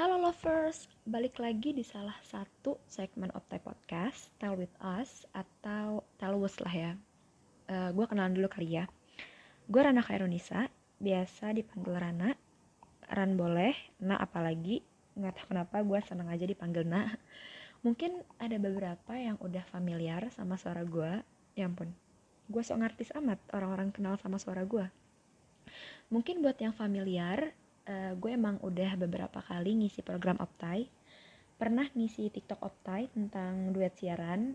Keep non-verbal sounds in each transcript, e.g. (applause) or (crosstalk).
Halo lovers, balik lagi di salah satu segmen Optai Podcast, Tell With Us atau Tell Us lah ya. Uh, gue kenalan dulu kali ya. Gue Rana Khairunisa, biasa dipanggil Rana. Ran boleh, nah apalagi, nggak tahu kenapa gue seneng aja dipanggil Na. Mungkin ada beberapa yang udah familiar sama suara gue, ya ampun. Gue sok ngartis amat orang-orang kenal sama suara gue. Mungkin buat yang familiar, uh, gue emang udah beberapa kali ngisi program Optai. Pernah ngisi TikTok Optai tentang duet siaran.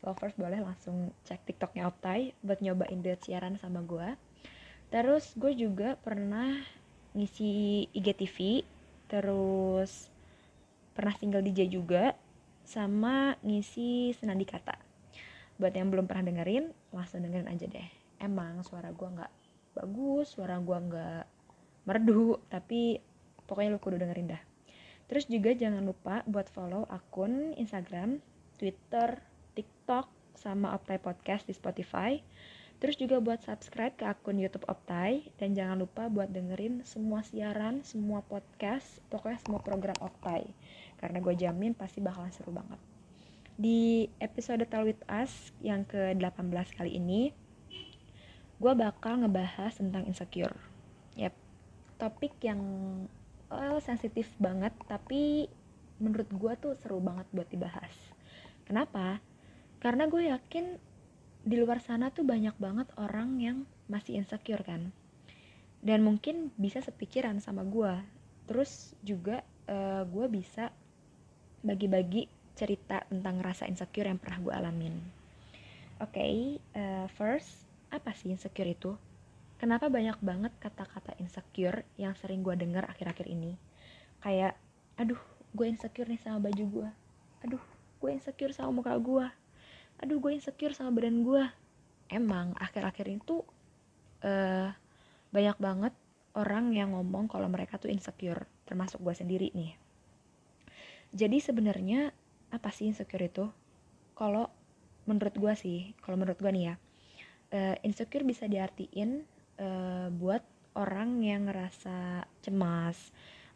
Lovers boleh langsung cek TikToknya Optai buat nyobain duet siaran sama gue. Terus gue juga pernah ngisi IGTV terus pernah single DJ juga sama ngisi senandi kata buat yang belum pernah dengerin langsung dengerin aja deh. Emang suara gue nggak bagus suara gue nggak merdu tapi pokoknya lu kudu dengerin dah. Terus juga jangan lupa buat follow akun Instagram Twitter TikTok sama Optai Podcast di Spotify. Terus juga buat subscribe ke akun YouTube Optai. Dan jangan lupa buat dengerin semua siaran semua podcast pokoknya semua program Optai. Karena gue jamin pasti bakalan seru banget. Di episode Tell With Us yang ke-18 kali ini gue bakal ngebahas tentang insecure topik yang well, sensitif banget tapi menurut gue tuh seru banget buat dibahas. Kenapa? Karena gue yakin di luar sana tuh banyak banget orang yang masih insecure kan? Dan mungkin bisa sepikiran sama gue terus juga uh, gue bisa bagi-bagi cerita tentang rasa insecure yang pernah gue alamin. Oke okay, uh, first apa sih insecure itu kenapa banyak banget kata-kata insecure yang sering gue dengar akhir-akhir ini? Kayak aduh gue insecure nih sama baju gue aduh gue insecure sama muka gue aduh gue insecure sama badan gue emang akhir-akhir itu uh, banyak banget orang yang ngomong kalau mereka tuh insecure termasuk gue sendiri nih. Jadi sebenarnya apa sih insecure itu? Kalau menurut gue sih kalau menurut gue nih ya uh, insecure bisa diartiin uh, buat orang yang ngerasa cemas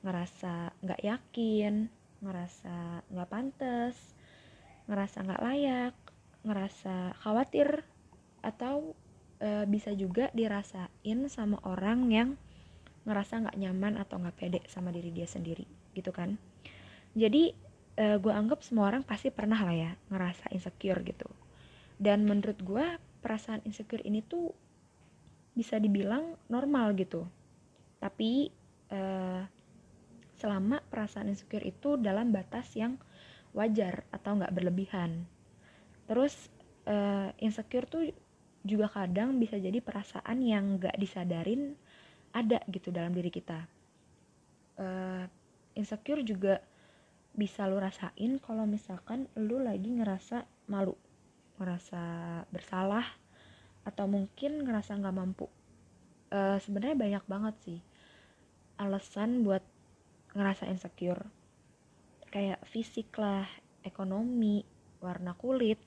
ngerasa nggak yakin ngerasa nggak pantas ngerasa nggak layak ngerasa khawatir atau e, bisa juga dirasain sama orang yang ngerasa nggak nyaman atau nggak pede sama diri dia sendiri gitu kan. Jadi e, gue anggap semua orang pasti pernah lah ya ngerasa insecure gitu. Dan menurut gue perasaan insecure ini tuh bisa dibilang normal gitu. Tapi uh, selama perasaan insecure itu dalam batas yang wajar atau nggak berlebihan. Terus uh, insecure tuh juga kadang bisa jadi perasaan yang nggak disadarin ada gitu dalam diri kita. Uh, insecure juga bisa lu rasain kalau misalkan lu lagi ngerasa malu ngerasa bersalah atau mungkin ngerasa nggak mampu. Uh, sebenarnya banyak banget sih alasan buat ngerasa insecure. Kayak fisik lah ekonomi warna kulit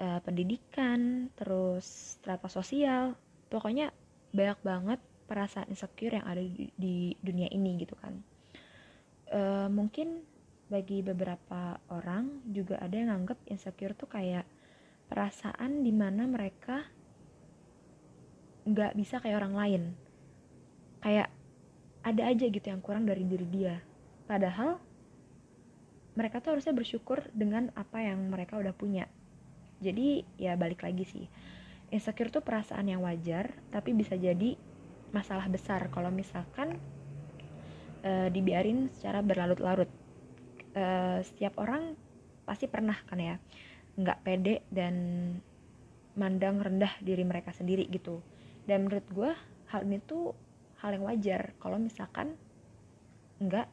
uh, pendidikan terus strata sosial. Pokoknya banyak banget perasaan insecure yang ada di, di dunia ini gitu kan. Uh, mungkin bagi beberapa orang juga ada yang nganggep insecure tuh kayak perasaan di mana mereka nggak bisa kayak orang lain. Kayak ada aja gitu yang kurang dari diri dia. Padahal mereka tuh harusnya bersyukur dengan apa yang mereka udah punya. Jadi ya balik lagi sih. Insecure tuh perasaan yang wajar tapi bisa jadi masalah besar kalau misalkan uh, dibiarin secara berlarut-larut. Uh, setiap orang pasti pernah kan ya nggak pede dan mandang rendah diri mereka sendiri gitu dan menurut gue hal ini tuh hal yang wajar. Kalau misalkan nggak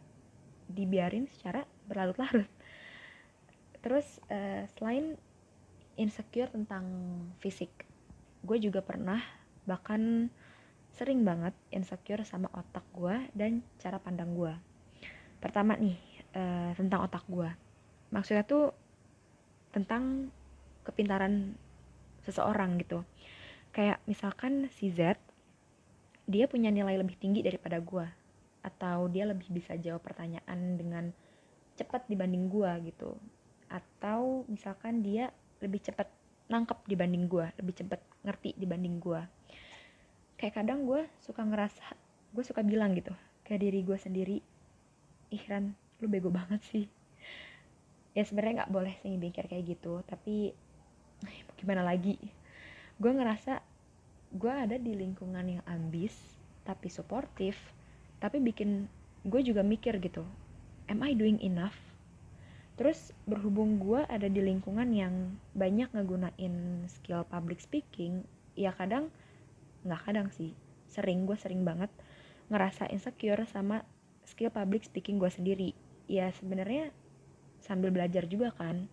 dibiarin secara berlarut-larut. Terus uh, selain insecure tentang fisik gue juga pernah bahkan sering banget insecure sama otak gue dan cara pandang gue pertama nih uh, tentang otak gue maksudnya tuh tentang kepintaran seseorang gitu kayak misalkan si Z dia punya nilai lebih tinggi daripada gue atau dia lebih bisa jawab pertanyaan dengan cepat dibanding gue gitu. Atau misalkan dia lebih cepat nangkep dibanding gue lebih cepat ngerti dibanding gue kayak kadang gue suka ngerasa gue suka bilang gitu ke diri gue sendiri Ihran lu bego banget sih. Ya sebenarnya nggak boleh sih mikir kayak gitu tapi gimana lagi gue ngerasa gue ada di lingkungan yang ambis tapi suportif tapi bikin gue juga mikir gitu am I doing enough? Terus berhubung gue ada di lingkungan yang banyak ngegunain skill public speaking ya kadang nggak kadang sih sering gue sering banget ngerasa insecure sama skill public speaking gue sendiri. Ya sebenarnya sambil belajar juga kan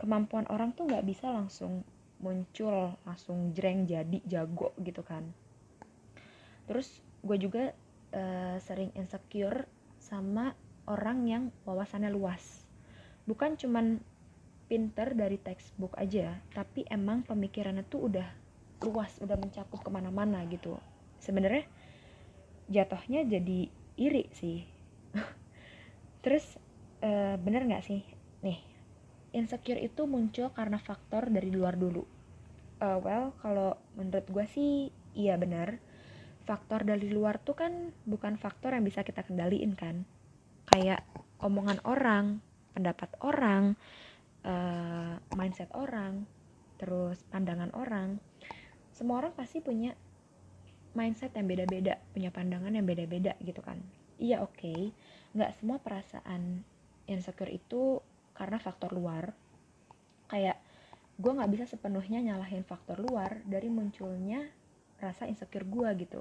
kemampuan orang tuh nggak bisa langsung muncul langsung jreng jadi jago gitu kan. Terus gue juga uh, sering insecure sama orang yang wawasannya luas. Bukan cuman pinter dari textbook aja tapi emang pemikirannya tuh udah luas udah mencakup ke mana-mana gitu. Sebenarnya jatuhnya jadi iri sih. (laughs) Terus uh, bener nggak sih? Nih insecure itu muncul karena faktor dari luar dulu. Uh, well kalau menurut gue sih iya benar. Faktor dari luar tuh kan bukan faktor yang bisa kita kendaliin kan. Kayak omongan orang pendapat orang uh, mindset orang terus pandangan orang. Semua orang pasti punya mindset yang beda-beda punya pandangan yang beda-beda gitu kan. Iya oke. Okay, nggak semua perasaan insecure itu karena faktor luar. Kayak gue nggak bisa sepenuhnya nyalahin faktor luar dari munculnya rasa insecure gue gitu.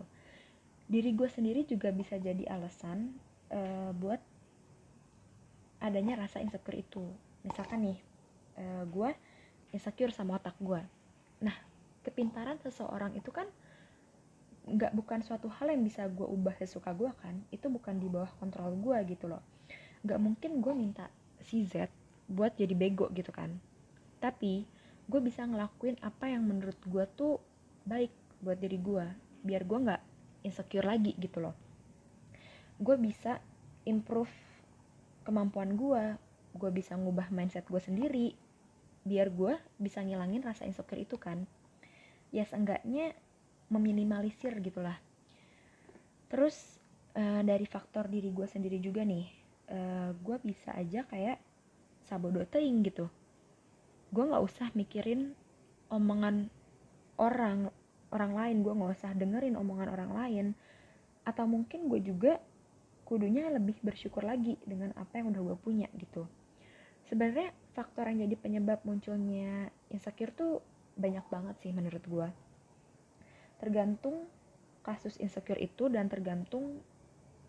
Diri gue sendiri juga bisa jadi alasan uh, buat adanya rasa insecure itu. Misalkan nih uh, gue insecure sama otak gue nah kepintaran seseorang itu kan nggak bukan suatu hal yang bisa gue ubah sesuka gue kan itu bukan di bawah kontrol gue gitu loh. Nggak mungkin gue minta si Z buat jadi bego gitu kan. Tapi gue bisa ngelakuin apa yang menurut gue tuh baik buat diri gue biar gue nggak insecure lagi gitu loh. Gue bisa improve kemampuan gue gue bisa ngubah mindset gue sendiri biar gue bisa ngilangin rasa insecure itu kan. Ya seenggaknya meminimalisir gitulah terus uh, dari faktor diri gue sendiri juga nih uh, gue bisa aja kayak sabodo teing gitu. Gue nggak usah mikirin omongan orang orang lain. Gue nggak usah dengerin omongan orang lain. Atau mungkin gue juga kudunya lebih bersyukur lagi dengan apa yang udah gue punya gitu. Sebenarnya faktor yang jadi penyebab munculnya insecure tuh banyak banget sih menurut gue tergantung kasus insecure itu dan tergantung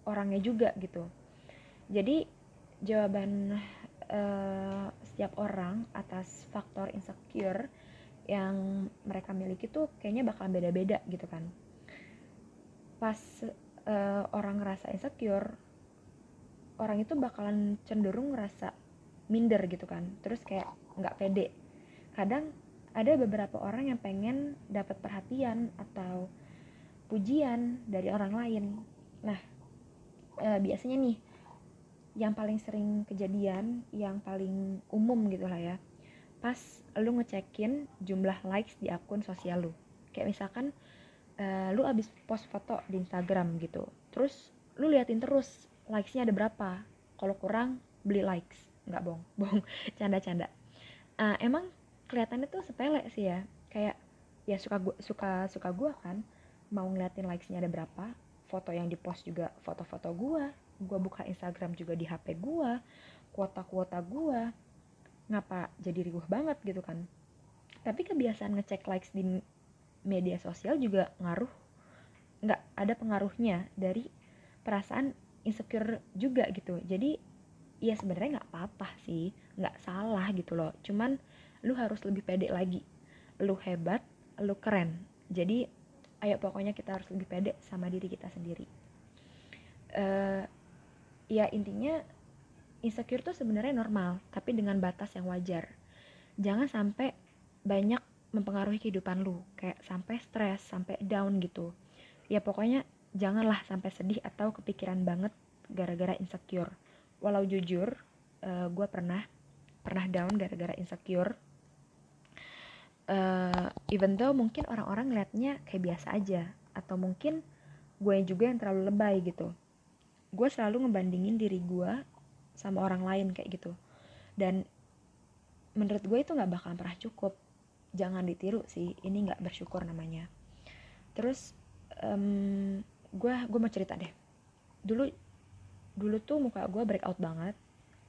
orangnya juga gitu. Jadi jawaban uh, setiap orang atas faktor insecure yang mereka miliki tuh kayaknya bakal beda-beda gitu kan. Pas uh, orang ngerasa insecure orang itu bakalan cenderung ngerasa minder gitu kan. Terus kayak nggak pede. Kadang ada beberapa orang yang pengen dapat perhatian atau pujian dari orang lain. Nah uh, biasanya nih yang paling sering kejadian yang paling umum gitu lah ya. Pas lu ngecekin jumlah likes di akun sosial lu. Kayak misalkan uh, lu abis post foto di Instagram gitu terus lu liatin terus likesnya ada berapa. Kalau kurang beli likes. Nggak bohong (laughs) bohong canda-canda. Uh, emang kelihatannya tuh sepele sih ya. Kayak ya suka gua suka suka gua kan mau ngeliatin likesnya ada berapa foto yang dipost juga foto-foto gua gua buka Instagram juga di HP gua kuota-kuota gua ngapa jadi riuh banget gitu kan. Tapi kebiasaan ngecek likes di media sosial juga ngaruh nggak ada pengaruhnya dari perasaan insecure juga gitu. Jadi ya sebenarnya nggak apa-apa sih nggak salah gitu loh. Cuman lu harus lebih pede lagi. Lu hebat lu keren. Jadi ayo pokoknya kita harus lebih pede sama diri kita sendiri. Uh, ya intinya insecure tuh sebenarnya normal tapi dengan batas yang wajar. Jangan sampai banyak mempengaruhi kehidupan lu kayak sampai stres sampai down gitu. Ya pokoknya janganlah sampai sedih atau kepikiran banget gara-gara insecure. Walau jujur uh, gue pernah pernah down gara-gara insecure. Uh, even though mungkin orang-orang ngeliatnya kayak biasa aja atau mungkin gue juga yang terlalu lebay gitu gue selalu ngebandingin diri gue sama orang lain kayak gitu. Dan menurut gue itu nggak bakalan pernah cukup. Jangan ditiru sih ini nggak bersyukur namanya. Terus um, gue gue mau cerita deh. Dulu dulu tuh muka gue breakout banget.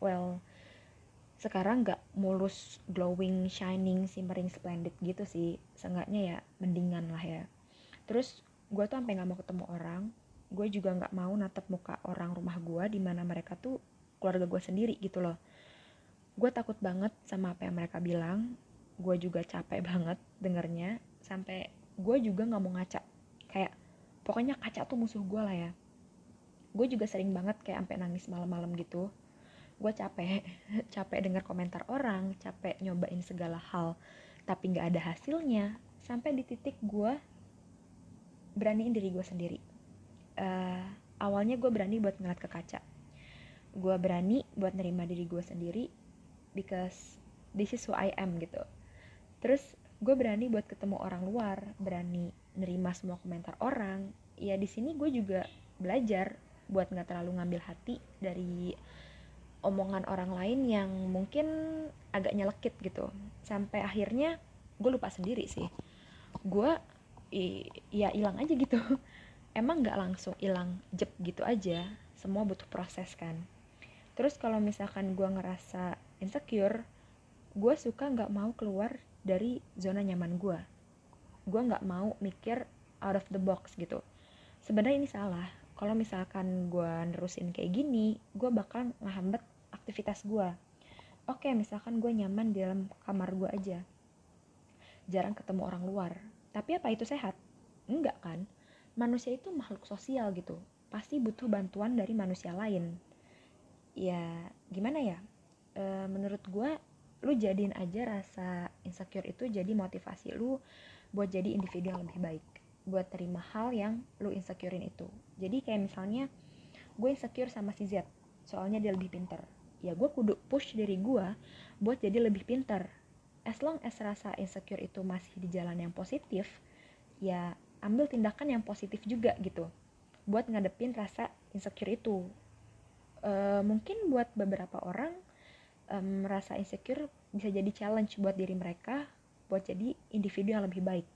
Well sekarang nggak mulus glowing shining simmering splendid gitu sih. Seenggaknya ya mendingan lah ya. Terus gue tuh sampai nggak mau ketemu orang gue juga nggak mau natap muka orang rumah gue di mana mereka tuh keluarga gue sendiri gitu loh. Gue takut banget sama apa yang mereka bilang. Gue juga capek (laughs) banget dengernya. Sampai gue juga nggak mau ngaca. Kayak pokoknya kaca tuh musuh gue lah ya. Gue juga sering banget kayak sampai nangis malam-malam gitu. Gue capek (laughs) capek dengar komentar orang capek nyobain segala hal tapi nggak ada hasilnya. Sampai di titik gue beraniin diri gue sendiri uh, awalnya gue berani buat ngeliat ke kaca. Gue berani buat nerima diri gue sendiri because this is who I am gitu. Terus gue berani buat ketemu orang luar berani nerima semua komentar orang. Ya di sini gue juga belajar buat nggak terlalu ngambil hati dari omongan orang lain yang mungkin agak nyelekit gitu. Sampai akhirnya gue lupa sendiri sih. Gue ya hilang aja gitu (laughs) emang nggak langsung hilang jep gitu aja. Semua butuh proses kan. Terus kalau misalkan gue ngerasa insecure gue suka nggak mau keluar dari zona nyaman gue gue nggak mau mikir out of the box gitu. Sebenarnya ini salah. Kalau misalkan gue nerusin kayak gini gue bakal ngehambat aktivitas gue oke misalkan gue nyaman di dalam kamar gue aja. Jarang ketemu orang luar. Tapi apa itu sehat? Enggak kan? Manusia itu makhluk sosial gitu. Pasti butuh bantuan dari manusia lain. Ya, gimana ya? E, menurut gue, lu jadiin aja rasa insecure itu jadi motivasi lu buat jadi individu yang lebih baik. Buat terima hal yang lu insecurein itu. Jadi kayak misalnya, gue insecure sama si Z, soalnya dia lebih pinter. Ya gue kudu push diri gue buat jadi lebih pinter as long as rasa insecure itu masih di jalan yang positif ya ambil tindakan yang positif juga gitu. Buat ngadepin rasa insecure itu. E, mungkin buat beberapa orang um, rasa insecure bisa jadi challenge buat diri mereka buat jadi individu yang lebih baik.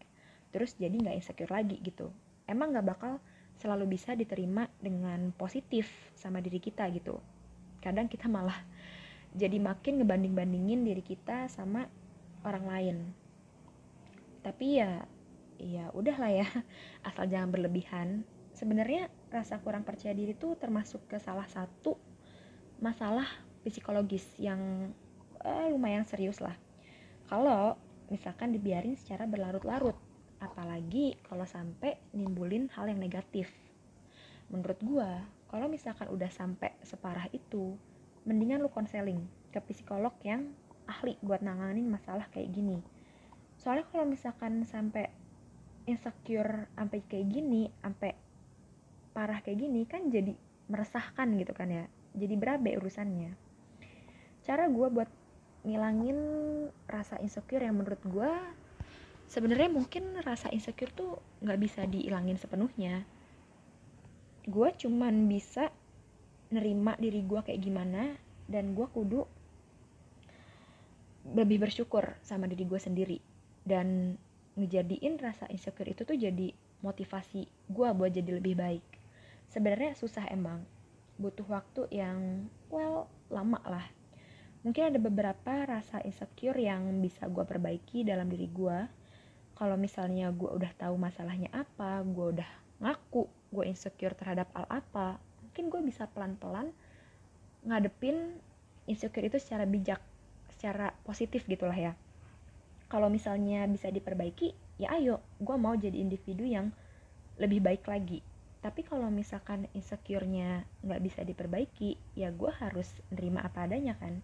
Terus jadi nggak insecure lagi gitu. Emang nggak bakal selalu bisa diterima dengan positif sama diri kita gitu. Kadang kita malah jadi makin ngebanding-bandingin diri kita sama orang lain. Tapi ya ya udahlah ya. (laughs) Asal jangan berlebihan. Sebenarnya rasa kurang percaya diri itu termasuk ke salah satu masalah psikologis yang eh, lumayan serius lah. Kalau misalkan dibiarin secara berlarut-larut apalagi kalau sampai nimbulin hal yang negatif. Menurut gua kalau misalkan udah sampai separah itu mendingan lu konseling ke psikolog yang ahli buat nanganin masalah kayak gini. Soalnya kalau misalkan sampai insecure sampai kayak gini sampai parah kayak gini kan jadi meresahkan gitu kan ya. Jadi berabe urusannya. Cara gue buat ngilangin rasa insecure yang menurut gue sebenarnya mungkin rasa insecure tuh nggak bisa dihilangin sepenuhnya. Gue cuman bisa nerima diri gue kayak gimana dan gue kudu lebih bersyukur sama diri gue sendiri. Dan ngejadiin rasa insecure itu tuh jadi motivasi gue buat jadi lebih baik. Sebenarnya susah emang. Butuh waktu yang well lama lah. Mungkin ada beberapa rasa insecure yang bisa gue perbaiki dalam diri gue kalau misalnya gue udah tahu masalahnya apa gue udah ngaku gue insecure terhadap hal apa mungkin gue bisa pelan-pelan ngadepin insecure itu secara bijak secara positif gitulah ya kalau misalnya bisa diperbaiki ya ayo gue mau jadi individu yang lebih baik lagi. Tapi kalau misalkan insecure-nya nggak bisa diperbaiki ya gue harus nerima apa adanya kan.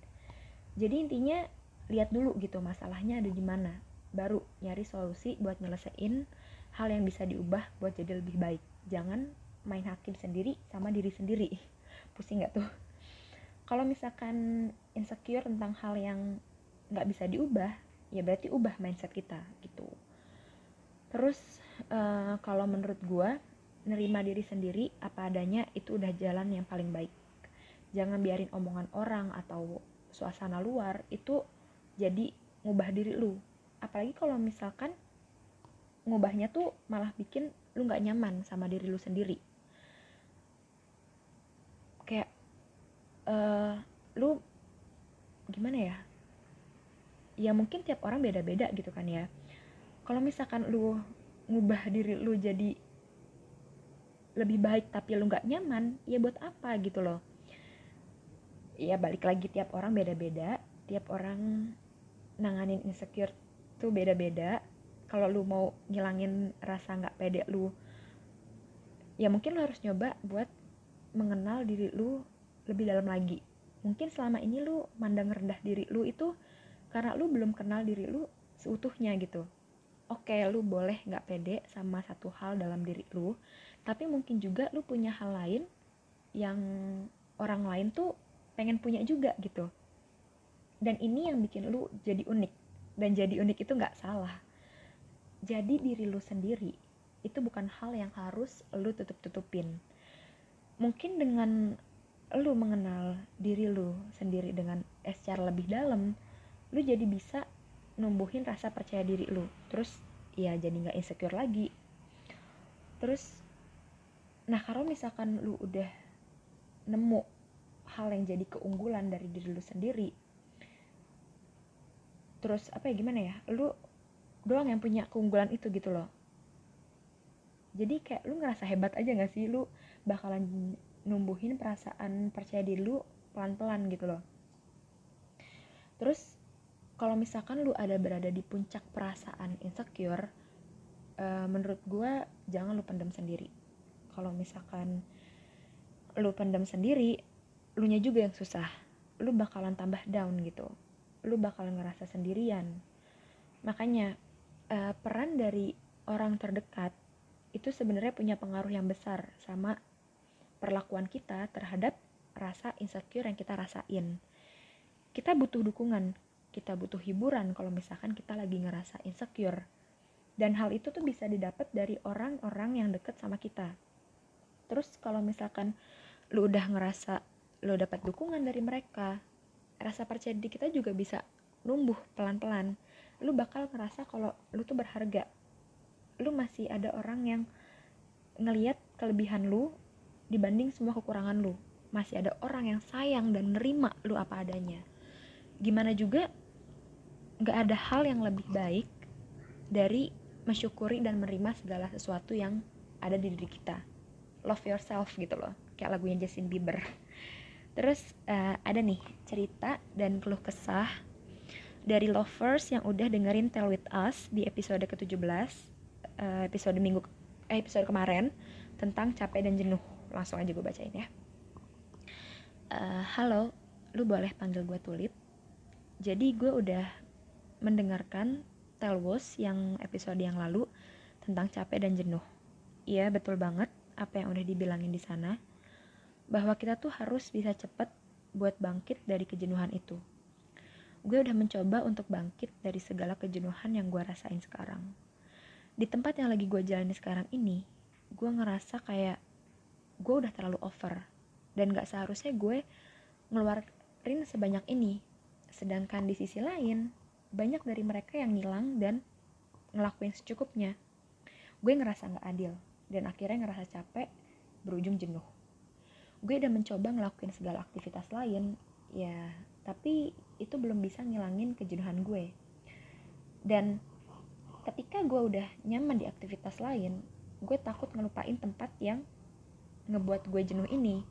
Jadi intinya lihat dulu gitu masalahnya ada di mana. Baru nyari solusi buat nyelesain hal yang bisa diubah buat jadi lebih baik. Jangan main hakim sendiri sama diri sendiri. (laughs) Pusing nggak tuh? Kalau misalkan insecure tentang hal yang nggak bisa diubah ya berarti ubah mindset kita gitu. Terus uh, kalau menurut gue nerima diri sendiri apa adanya itu udah jalan yang paling baik. Jangan biarin omongan orang atau suasana luar itu jadi ngubah diri lu. Apalagi kalau misalkan ngubahnya tuh malah bikin lu nggak nyaman sama diri lu sendiri. Kayak uh, lu gimana ya ya mungkin tiap orang beda-beda gitu kan ya. Kalau misalkan lu ngubah diri lu jadi lebih baik tapi lu nggak nyaman ya buat apa gitu loh. Ya balik lagi tiap orang beda-beda tiap orang nanganin insecure tuh beda-beda. Kalau lu mau ngilangin rasa nggak pede lu ya mungkin lu harus nyoba buat mengenal diri lu lebih dalam lagi. Mungkin selama ini lu mandang rendah diri lu itu karena lu belum kenal diri lu seutuhnya gitu. Oke lu boleh nggak pede sama satu hal dalam diri lu tapi mungkin juga lu punya hal lain yang orang lain tuh pengen punya juga gitu. Dan ini yang bikin lu jadi unik dan jadi unik itu nggak salah. Jadi diri lu sendiri itu bukan hal yang harus lu tutup-tutupin. Mungkin dengan lu mengenal diri lu sendiri dengan eh, secara lebih dalam lu jadi bisa numbuhin rasa percaya diri lu. Terus ya jadi nggak insecure lagi. Terus nah kalau misalkan lu udah nemu hal yang jadi keunggulan dari diri lu sendiri terus apa ya gimana ya lu doang yang punya keunggulan itu gitu loh. Jadi kayak lu ngerasa hebat aja gak sih lu bakalan numbuhin perasaan percaya diri lu pelan-pelan gitu loh. Terus kalau misalkan lu ada berada di puncak perasaan insecure uh, menurut gue jangan lu pendam sendiri. Kalau misalkan lu pendam sendiri lu nya juga yang susah. Lu bakalan tambah down gitu. Lu bakalan ngerasa sendirian. Makanya uh, peran dari orang terdekat itu sebenarnya punya pengaruh yang besar sama perlakuan kita terhadap rasa insecure yang kita rasain. Kita butuh dukungan kita butuh hiburan kalau misalkan kita lagi ngerasa insecure. Dan hal itu tuh bisa didapat dari orang-orang yang deket sama kita. Terus kalau misalkan lu udah ngerasa lu dapat dukungan dari mereka, rasa percaya diri kita juga bisa numbuh pelan-pelan. Lu bakal ngerasa kalau lu tuh berharga. Lu masih ada orang yang ngeliat kelebihan lu dibanding semua kekurangan lu. Masih ada orang yang sayang dan nerima lu apa adanya. Gimana juga gak ada hal yang lebih baik dari mensyukuri dan menerima segala sesuatu yang ada di diri kita. Love yourself gitu loh kayak lagunya Justin Bieber. Terus uh, ada nih cerita dan keluh kesah dari lovers yang udah dengerin Tell With Us di episode ke-17 uh, episode minggu eh, episode kemarin tentang capek dan jenuh. Langsung aja gue bacain ya. Uh, halo lu boleh panggil gue Tulip jadi gue udah mendengarkan Telwos yang episode yang lalu tentang capek dan jenuh. Iya, betul banget apa yang udah dibilangin di sana. Bahwa kita tuh harus bisa cepet buat bangkit dari kejenuhan itu. Gue udah mencoba untuk bangkit dari segala kejenuhan yang gue rasain sekarang. Di tempat yang lagi gue jalani sekarang ini, gue ngerasa kayak gue udah terlalu over. Dan gak seharusnya gue ngeluarin sebanyak ini. Sedangkan di sisi lain, banyak dari mereka yang ngilang dan ngelakuin secukupnya. Gue ngerasa gak adil dan akhirnya ngerasa capek berujung jenuh. Gue udah mencoba ngelakuin segala aktivitas lain ya tapi itu belum bisa ngilangin kejenuhan gue. Dan ketika gue udah nyaman di aktivitas lain gue takut ngelupain tempat yang ngebuat gue jenuh ini.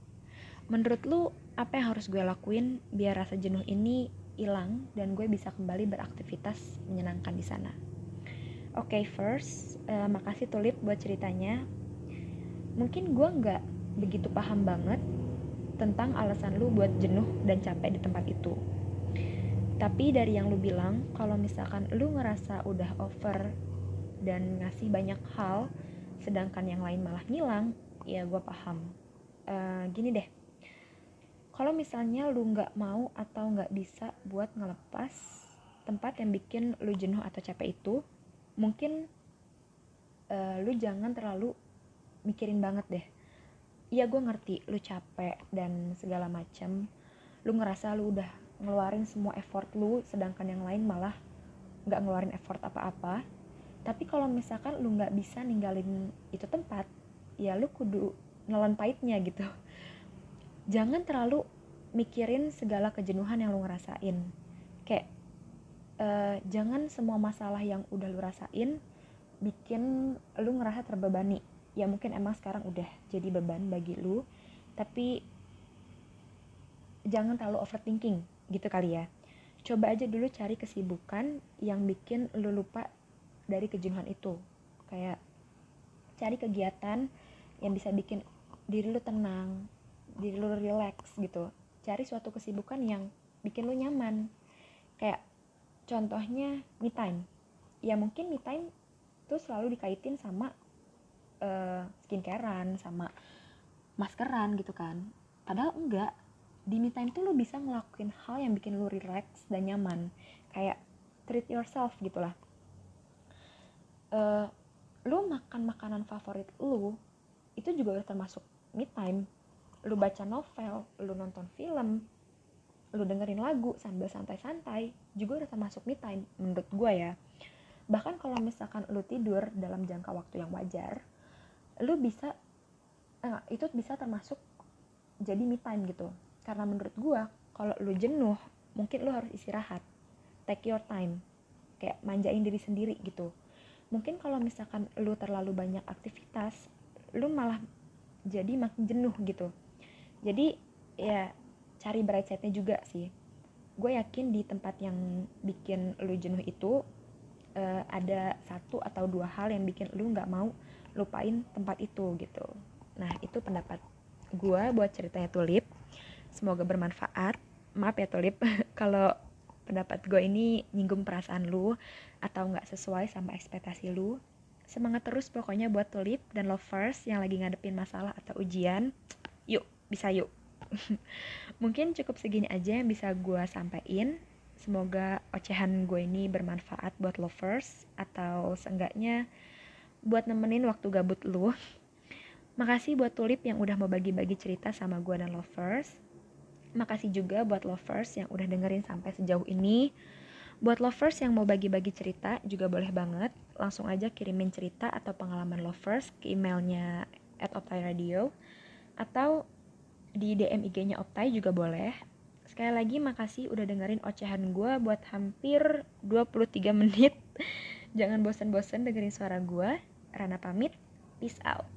Menurut lu apa yang harus gue lakuin biar rasa jenuh ini hilang dan gue bisa kembali beraktivitas menyenangkan di sana. Oke, okay, first, uh, makasih Tulip buat ceritanya. Mungkin gue nggak begitu paham banget tentang alasan lu buat jenuh dan capek di tempat itu. Tapi dari yang lu bilang, kalau misalkan lu ngerasa udah over dan ngasih banyak hal, sedangkan yang lain malah ngilang, ya gue paham uh, gini deh kalau misalnya lu nggak mau atau nggak bisa buat ngelepas tempat yang bikin lu jenuh atau capek itu mungkin uh, lu jangan terlalu mikirin banget deh. Iya gue ngerti lu capek dan segala macam lu ngerasa lu udah ngeluarin semua effort lu sedangkan yang lain malah nggak ngeluarin effort apa-apa. Tapi kalau misalkan lu nggak bisa ninggalin itu tempat ya lu kudu nelan pahitnya gitu jangan terlalu mikirin segala kejenuhan yang lu ngerasain. Kayak uh, jangan semua masalah yang udah lu rasain bikin lu ngerasa terbebani. Ya mungkin emang sekarang udah jadi beban bagi lu tapi jangan terlalu overthinking gitu kali ya. Coba aja dulu cari kesibukan yang bikin lu lupa dari kejenuhan itu. Kayak cari kegiatan yang bisa bikin diri lu tenang diri lu relax gitu. Cari suatu kesibukan yang bikin lu nyaman. Kayak contohnya me time. Ya mungkin me time tuh selalu dikaitin sama uh, skincarean sama maskeran gitu kan. Padahal enggak. Di me time tuh lu bisa ngelakuin hal yang bikin lu relax dan nyaman. Kayak treat yourself gitulah uh, lu makan makanan favorit lu itu juga termasuk me time lu baca novel lu nonton film lu dengerin lagu sambil santai-santai juga udah termasuk me time menurut gue ya. Bahkan kalau misalkan lu tidur dalam jangka waktu yang wajar lu bisa eh, itu bisa termasuk jadi me time gitu. Karena menurut gue kalau lu jenuh mungkin lu harus istirahat. Take your time. Kayak manjain diri sendiri gitu. Mungkin kalau misalkan lu terlalu banyak aktivitas lu malah jadi makin jenuh gitu jadi ya cari bright side-nya juga sih. Gue yakin di tempat yang bikin lu jenuh itu uh, ada satu atau dua hal yang bikin lu nggak mau lupain tempat itu gitu. Nah itu pendapat gue buat ceritanya tulip. Semoga bermanfaat. Maaf ya tulip. (laughs) Kalau pendapat gue ini nyinggung perasaan lu atau nggak sesuai sama ekspektasi lu Semangat terus pokoknya buat Tulip dan lovers yang lagi ngadepin masalah atau ujian. Yuk, bisa yuk. (laughs) Mungkin cukup segini aja yang bisa gue sampaikan. Semoga ocehan gue ini bermanfaat buat lovers atau seenggaknya buat nemenin waktu gabut lu. (laughs) Makasih buat Tulip yang udah mau bagi-bagi cerita sama gue dan lovers. Makasih juga buat lovers yang udah dengerin sampai sejauh ini. Buat lovers yang mau bagi-bagi cerita juga boleh banget. Langsung aja kirimin cerita atau pengalaman lovers ke emailnya at Radio atau di DM IG-nya Optai juga boleh. Sekali lagi makasih udah dengerin ocehan gue buat hampir 23 menit. (laughs) Jangan bosan-bosan dengerin suara gue. Rana pamit. Peace out.